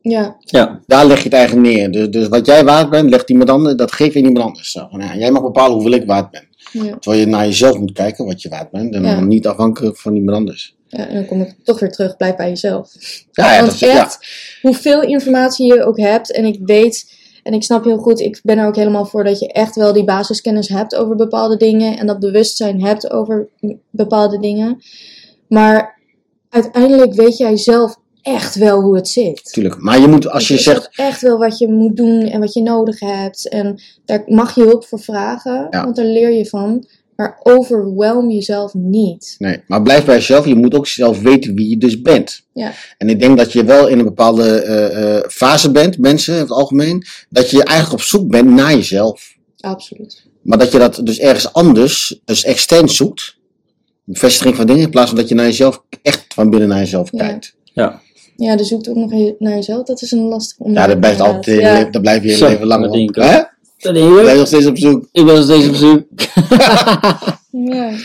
Ja, Ja, Daar leg je het eigenlijk neer. Dus, dus wat jij waard bent, legt iemand anders, dat geeft weer iemand anders. Zo, van, ja, jij mag bepalen hoeveel ik waard ben. ja. Terwijl je naar jezelf moet kijken wat je waard bent. En Ja. niet afhankelijk van iemand anders. Ja, en dan kom ik toch weer terug, blijf bij jezelf. Ja, ja, Want dat is, ja. echt, hoeveel informatie je ook hebt, en ik weet, en ik snap heel goed, ik ben er ook helemaal voor dat je echt wel die basiskennis hebt over bepaalde dingen en dat bewustzijn hebt over bepaalde dingen. Maar uiteindelijk weet jij zelf echt wel hoe het zit. Tuurlijk. Maar je moet, als je Dus zegt, echt wel wat je moet doen en wat je nodig hebt. En daar mag je hulp voor vragen, Ja. want daar leer je van. Maar overwhelm jezelf niet. Nee, maar blijf bij jezelf. Je moet ook zelf weten wie je dus bent. Ja. En ik denk dat je wel in een bepaalde eh, eh, fase bent, mensen in het algemeen, dat je eigenlijk op zoek bent naar jezelf. Absoluut. Maar dat je dat dus ergens anders, dus extern zoekt. Bevestiging van dingen, in plaats van dat je naar jezelf, echt van binnen naar jezelf Ja. kijkt. Ja, Ja, dus zoekt ook nog naar jezelf. Dat is een lastig Ja, onderwerp. dat blijft altijd, dat blijf je je Zo, leven lang op. Hè? Ik Je nog steeds op zoek. Ik ben nog steeds op zoek. Ja. Ja.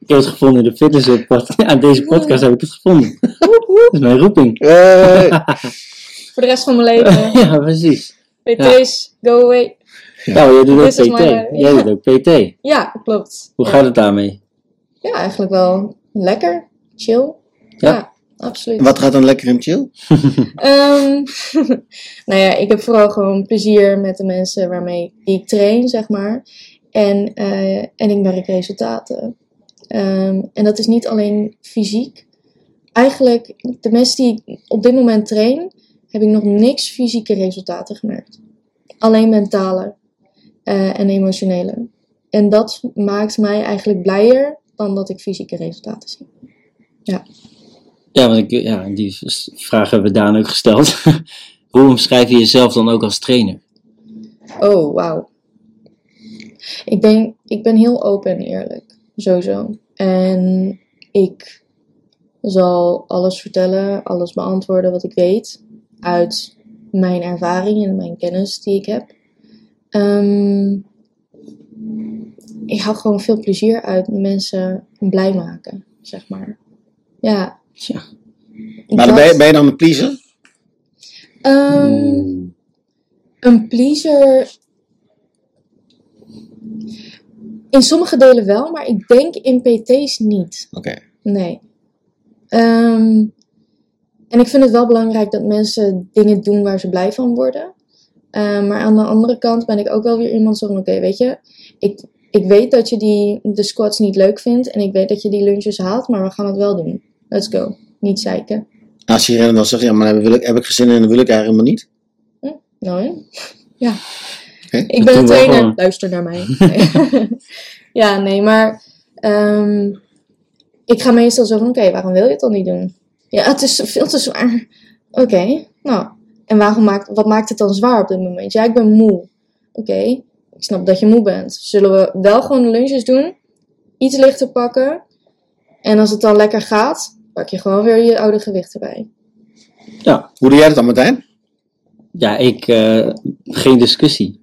Ik heb het gevonden in de fitness pod- Aan deze podcast heb ik het gevonden. Dat is mijn roeping. Hey. Voor de rest van mijn leven. ja, precies. PT's, go away. Nou, jij doet This ook PT. my life. Jij doet ook PT. Ja, klopt. Hoe ja. gaat het daarmee? Ja, eigenlijk wel lekker. Chill. Ja? Absoluut. Wat gaat dan lekker in chill? Ehm, nou ja, ik heb vooral gewoon plezier met de mensen waarmee ik train, zeg maar. En, eh, en ik merk resultaten. Ehm, en dat is niet alleen fysiek. Eigenlijk, de mensen die ik op dit moment train, heb ik nog niks fysieke resultaten gemerkt. Alleen mentale eh, en emotionele. En dat maakt mij eigenlijk blijer dan dat ik fysieke resultaten zie. Ja, want ik, ja, die vraag hebben we Daan ook gesteld. Hoe omschrijf je jezelf dan ook als trainer? Oh, wauw. Ik ben, ik ben heel open en eerlijk. Sowieso. En ik zal alles vertellen, alles beantwoorden wat ik weet. Uit mijn ervaring en mijn kennis die ik heb. Ehm, ik haal gewoon veel plezier uit mensen blij maken, zeg maar. Ja. Tja. Maar ben, je, ben je dan een pleaser? Ehm. Een pleaser. In sommige delen wel, maar ik denk in PT's niet. Oké. Nee. Ehm, en ik vind het wel belangrijk dat mensen dingen doen waar ze blij van worden. Ehm, maar aan de andere kant ben ik ook wel weer iemand van: oké, weet je, ik, ik weet dat je die, de squats niet leuk vindt. En ik weet dat je die lunches haalt, maar we gaan het wel doen. Let's go. Niet zeiken. Als je dan zegt, ja, maar dan wil ik, heb ik geen zin in en dan wil ik eigenlijk helemaal niet. Nou, hè? Ja. Ik ben een trainer. Luister naar mij. Nee. ja, nee, maar ehm, ik ga meestal zo van, oké, waarom wil je het dan niet doen? Ja, het is veel te zwaar. Oké, nou, en waarom maakt, wat maakt het dan zwaar op dit moment? Ja, ik ben moe. Oké, ik snap dat je moe bent. Zullen we wel gewoon lunches doen? Iets lichter pakken. En als het dan lekker gaat, pak je gewoon weer je oude gewicht erbij. Ja, Hoe doe jij dat dan, Martijn? ja ik, eh, geen discussie.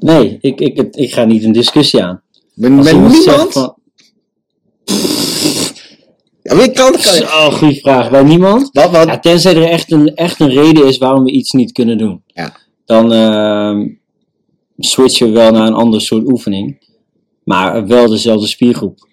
Nee, ik, ik, ik, ik ga niet een discussie aan. Ben, Als ben niemand? van, Ja, wie kan, kan Zo, goede vraag. Bij niemand? Wat, wat? Ja, tenzij er echt een, echt een reden is waarom we iets niet kunnen doen. Ja. Dan ehm switchen we wel naar een ander soort oefening. Maar wel dezelfde spiergroep.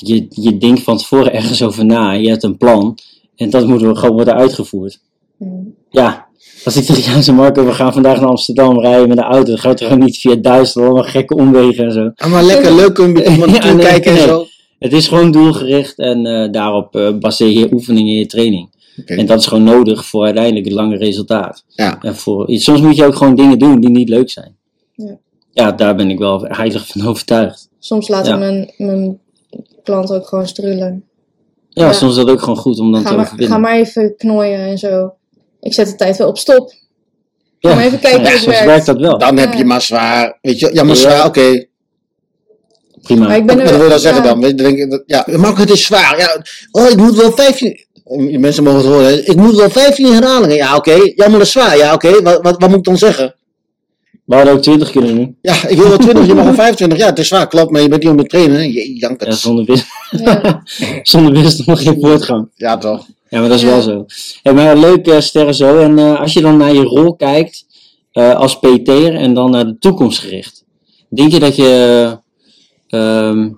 Je, je denkt van tevoren ergens over na. Je hebt een plan. En dat moet gewoon worden uitgevoerd. Hmm. Ja, als ik tegen jou zeg, Marco, we gaan vandaag naar Amsterdam rijden met de auto. Dan gaat het gewoon niet via Duitsland, allemaal gekke omwegen en zo. Ah, maar lekker leuk om iemand Ja, toe nee, kijken en zo. Het is gewoon doelgericht en eh, daarop eh, baseer je oefeningen in je training. En dat is gewoon nodig voor uiteindelijk het lange resultaat. Ja. En voor, soms moet je ook gewoon dingen doen die niet leuk zijn. Ja. Ja, daar ben ik wel heilig van overtuigd. Soms laten Ja. mijn, mijn klanten ook gewoon strullen. Ja, Ja. soms is dat ook gewoon goed om dan Ga te maar, ga maar even knooien en zo. Ik zet de tijd wel op stop. ja. maar even kijken Ja, hoe het soms werkt. werkt dat wel. Dan heb je maar zwaar. Weet je, ja, maar Ja. zwaar, oké. Prima. Maar ik ben Wat er wil je dan zeggen ja, dan? Weet je, denk Ja, Marco, het is zwaar. Ja, oh, ik moet wel 15... Je Mensen mogen het horen. Ik moet wel 15 herhalingen. Ja, oké. Ja, maar dat is zwaar. Ja, oké. Wat, wat, wat moet ik dan zeggen? We hadden ook 20 kunnen doen. Ja, ik wil wel 20, je mag wel 25. Ja, het is zwaar, klopt. Maar je bent niet om te trainen. hè? Je jankt Ja, zonder wist, Ja. zonder wist nog geen voortgang. Ja, toch. Ja, maar dat is Ja. wel zo. Hey, maar leuk, eh, Sterren zo. En eh, als je dan naar je rol kijkt eh, als PT'er en dan naar de toekomst gericht. Denk je dat je ehm,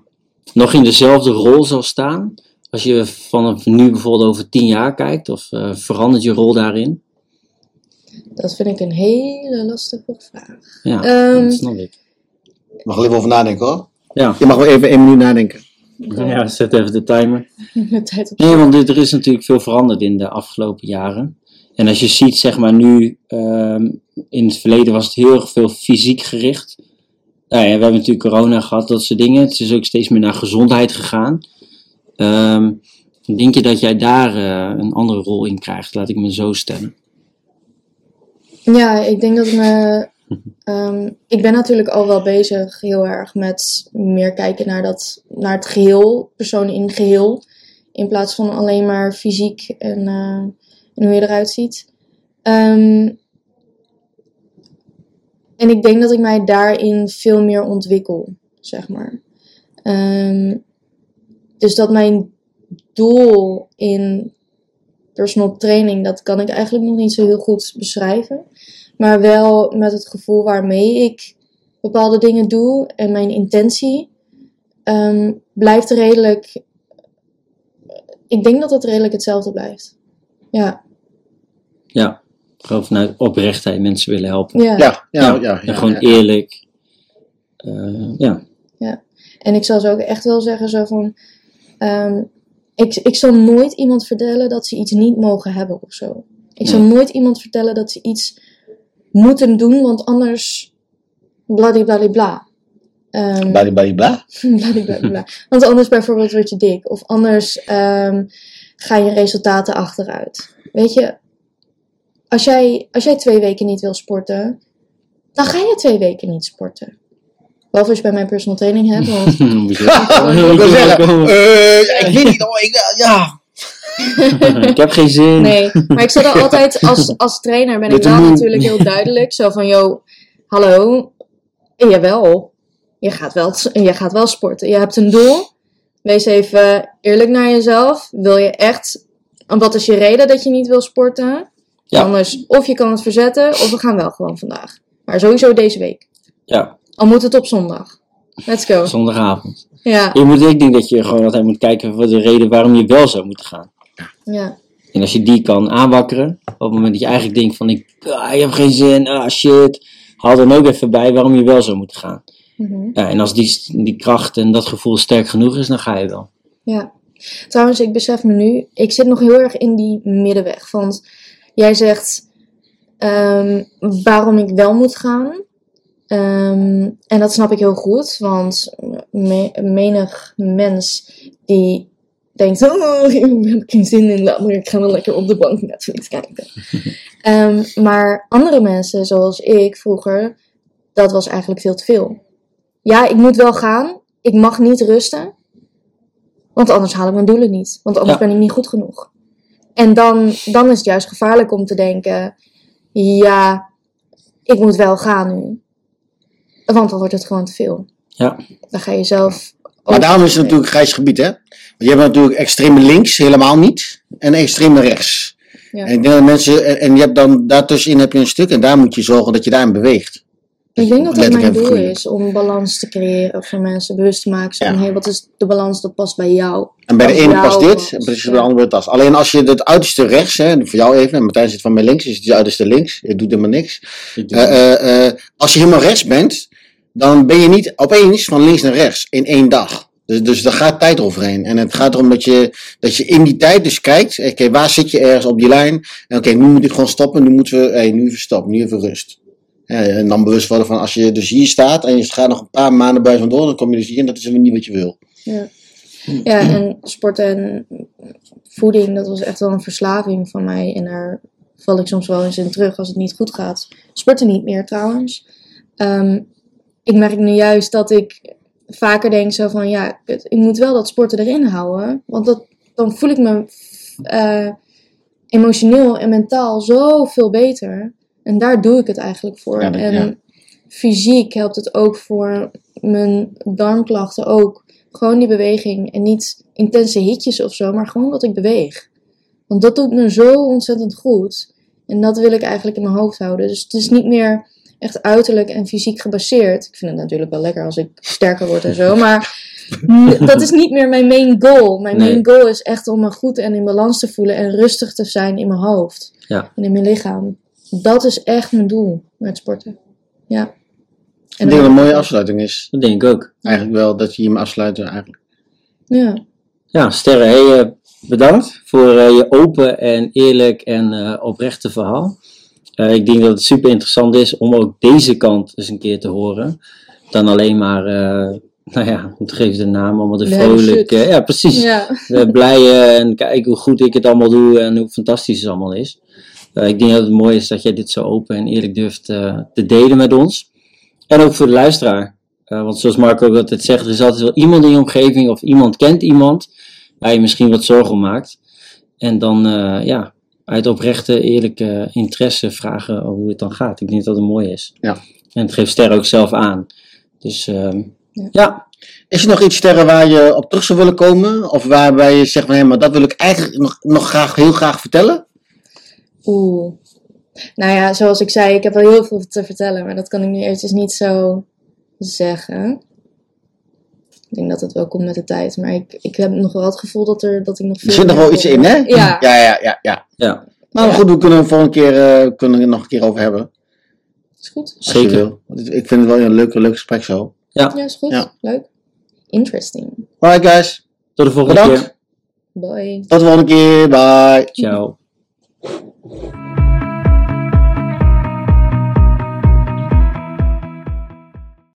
nog in dezelfde rol zal staan? Als je vanaf nu bijvoorbeeld over tien jaar kijkt, of eh, verandert je rol daarin? Dat vind ik een hele lastige vraag. Ja, Ehm, dat snap ik. Je mag er even over nadenken hoor. Ja, Je mag wel even één minuut nadenken. ja zet even de timer. De tijd op Nee, want er is natuurlijk veel veranderd in de afgelopen jaren. En als je ziet, zeg maar nu, ehm, in het verleden was het heel erg veel fysiek gericht. Nou ja, we hebben natuurlijk corona gehad, dat soort dingen. Het is ook steeds meer naar gezondheid gegaan. Ehm, denk je dat jij daar eh, een andere rol in krijgt? Laat ik me zo stellen. Ja, ik denk dat me. ehm, ik ben natuurlijk al wel bezig heel erg met meer kijken naar, dat, naar het geheel, persoon in geheel. In plaats van alleen maar fysiek en, eh, en hoe je eruit ziet. Ehm, en ik denk dat ik mij daarin veel meer ontwikkel, zeg maar. Ehm, dus dat mijn doel in personal training, dat kan ik eigenlijk nog niet zo heel goed beschrijven. Maar wel met het gevoel waarmee ik bepaalde dingen doe en mijn intentie ehm, blijft redelijk. Ik denk dat het redelijk hetzelfde blijft. Ja, Ja, gewoon vanuit oprechtheid mensen willen helpen. ja. Ja, ja, ja. ja, en gewoon ja. eerlijk. Eh, ja, En ik zal zo ook echt wel zeggen zo van. ehm, ik, ik zal nooit iemand vertellen dat ze iets niet mogen hebben of zo. Ik zal nooit iemand vertellen dat ze iets moeten doen, want anders bladibladibla. Ehm Bladibladibla. bladibladibla. Want anders bijvoorbeeld word je dik. Of anders ehm, gaan je resultaten achteruit. Weet je, als jij, als jij twee weken niet wil sporten, dan ga je twee weken niet sporten. Behalve als je bij mijn personal training hebt. Want Ik wil zeggen, eh, ja, ik weet niet, oh, ik, ja. ik heb geen zin. Nee, maar ik zit er altijd als, als trainer ben ik wel natuurlijk heel duidelijk. Zo van, yo, hallo, jawel, je gaat wel, je gaat wel sporten. Je hebt een doel. Wees even eerlijk naar jezelf. Wil je echt, en wat is je reden dat je niet wil sporten? Ja. Anders, of je kan het verzetten, of we gaan wel gewoon vandaag. Maar sowieso deze week. Ja, Al moet het op zondag. Let's go. zondagavond. Ja, Je moet, ik denk dat je gewoon altijd moet kijken wat de reden waarom je wel zou moeten gaan. ja. En als je die kan aanwakkeren, op het moment dat je eigenlijk denkt van ik, ah, ik heb geen zin, ah shit, haal dan ook even bij waarom je wel zou moeten gaan. Mhm. Ja, en als die, die kracht en dat gevoel sterk genoeg is, dan ga je wel. Ja, trouwens, ik besef me nu, ik zit nog heel erg in die middenweg. Want jij zegt ehm, waarom ik wel moet gaan. Ehm, en dat snap ik heel goed, want me- menig mens die denkt: Oh, ik heb geen zin in, laat maar, ik ga wel lekker op de bank Netflix kijken. Ehm, maar andere mensen, zoals ik vroeger, dat was eigenlijk veel te veel. Ja, ik moet wel gaan, ik mag niet rusten. Want anders haal ik mijn doelen niet. Want anders Ja. ben ik niet goed genoeg. En dan, dan is het juist gevaarlijk om te denken: ja, ik moet wel gaan nu. Want dan wordt het gewoon te veel. Ja, Dan ga je zelf. Maar daarom is het natuurlijk grijs gebied, hè? Want je hebt natuurlijk extreme links, helemaal niet. En extreme rechts. Ja. En ik denk dat mensen, en, en je hebt dan, daartussenin heb je een stuk, en daar moet je zorgen dat je daarin beweegt. Ik denk dat dat Letterlijk mijn doel is om balans te creëren voor mensen, bewust te maken. Zo van, Ja. hey, wat is de balans dat past bij jou? En bij de ene past dit, past, en precies ja. bij de andere tas. Alleen als je het uiterste rechts, hè, voor jou even, en Martijn zit van mij links, is het uiterste links, je doet helemaal niks. Eh, eh, eh, als je helemaal rechts bent, dan ben je niet opeens van links naar rechts in één dag. Dus, dus daar gaat tijd overheen. En het gaat erom dat je, dat je in die tijd dus kijkt, oké, waar zit je ergens op die lijn? En oké, nu moet ik gewoon stoppen, nu moeten we, hey, nu even stoppen, nu even rust. En dan bewust worden van als je dus hier staat en je gaat nog een paar maanden van door, dan kom je dus hier en dat is weer niet wat je wil. Ja. ja, en sporten en voeding, dat was echt wel een verslaving van mij. En daar val ik soms wel eens in terug als het niet goed gaat. Sporten niet meer trouwens. Ehm, ik merk nu juist dat ik vaker denk zo van, ja, ik moet wel dat sporten erin houden. Want dat, dan voel ik me eh, emotioneel en mentaal zoveel beter. En daar doe ik het eigenlijk voor. Ja, dat- en ja. fysiek helpt het ook voor mijn darmklachten ook. Gewoon die beweging en niet intense hitjes of zo, maar gewoon dat ik beweeg. Want dat doet me zo ontzettend goed. En dat wil ik eigenlijk in mijn hoofd houden. Dus het is niet meer echt uiterlijk en fysiek gebaseerd. Ik vind het natuurlijk wel lekker als ik sterker word en zo. Maar dat is niet meer mijn main goal. Mijn Nee. main goal is echt om me goed en in balans te voelen en rustig te zijn in mijn hoofd Ja. en in mijn lichaam. Dat is echt mijn doel met sporten. Ja. Ik denk dat het een mooie afsluiting is. Dat denk ik ook. Eigenlijk wel, dat je hem afsluiten eigenlijk. Ja. Ja, Sterre, hey, eh, bedankt voor eh, je open en eerlijk en eh, oprechte verhaal. Eh, ik denk dat het super interessant is om ook deze kant eens een keer te horen. Dan alleen maar, eh, nou ja, het geeft de naam allemaal de vrolijke. ja, precies. Ja. Eh, blij en kijk hoe goed ik het allemaal doe en hoe fantastisch het allemaal is. Eh, ik denk dat het mooi is dat jij dit zo open en eerlijk durft te delen met ons. En ook voor de luisteraar. Want zoals Marco ook altijd zegt, er is altijd wel iemand in je omgeving of iemand kent iemand waar je misschien wat zorgen om maakt. En dan ja, uit oprechte, eerlijke interesse vragen hoe het dan gaat. Ik denk dat dat mooi is. Ja. En het geeft Ster ook zelf aan. Dus ehm, Ja. ja, Is er nog iets, Sterren, waar je op terug zou willen komen? Of waarbij je zegt van, hé, maar dat wil ik eigenlijk nog, nog graag, heel graag vertellen? Oeh. Nou ja, zoals ik zei, ik heb wel heel veel te vertellen, maar dat kan ik nu eventjes niet zo zeggen. Ik denk dat het wel komt met de tijd, maar ik, ik heb nog wel het gevoel dat, er, dat ik nog veel Er zit nog wel iets in, hè? Ja. Ja, ja, ja, ja. ja Maar Ja. goed, we kunnen het volgende keer eh, kunnen we nog een keer over hebben. Is goed? Als zeker. Ik vind het wel een leuk, leuk gesprek zo. Ja, is goed. Ja. Leuk. Interesting. Alright, guys. Tot de volgende Bedankt. keer. Bye. Tot de volgende keer. Bye. Ciao.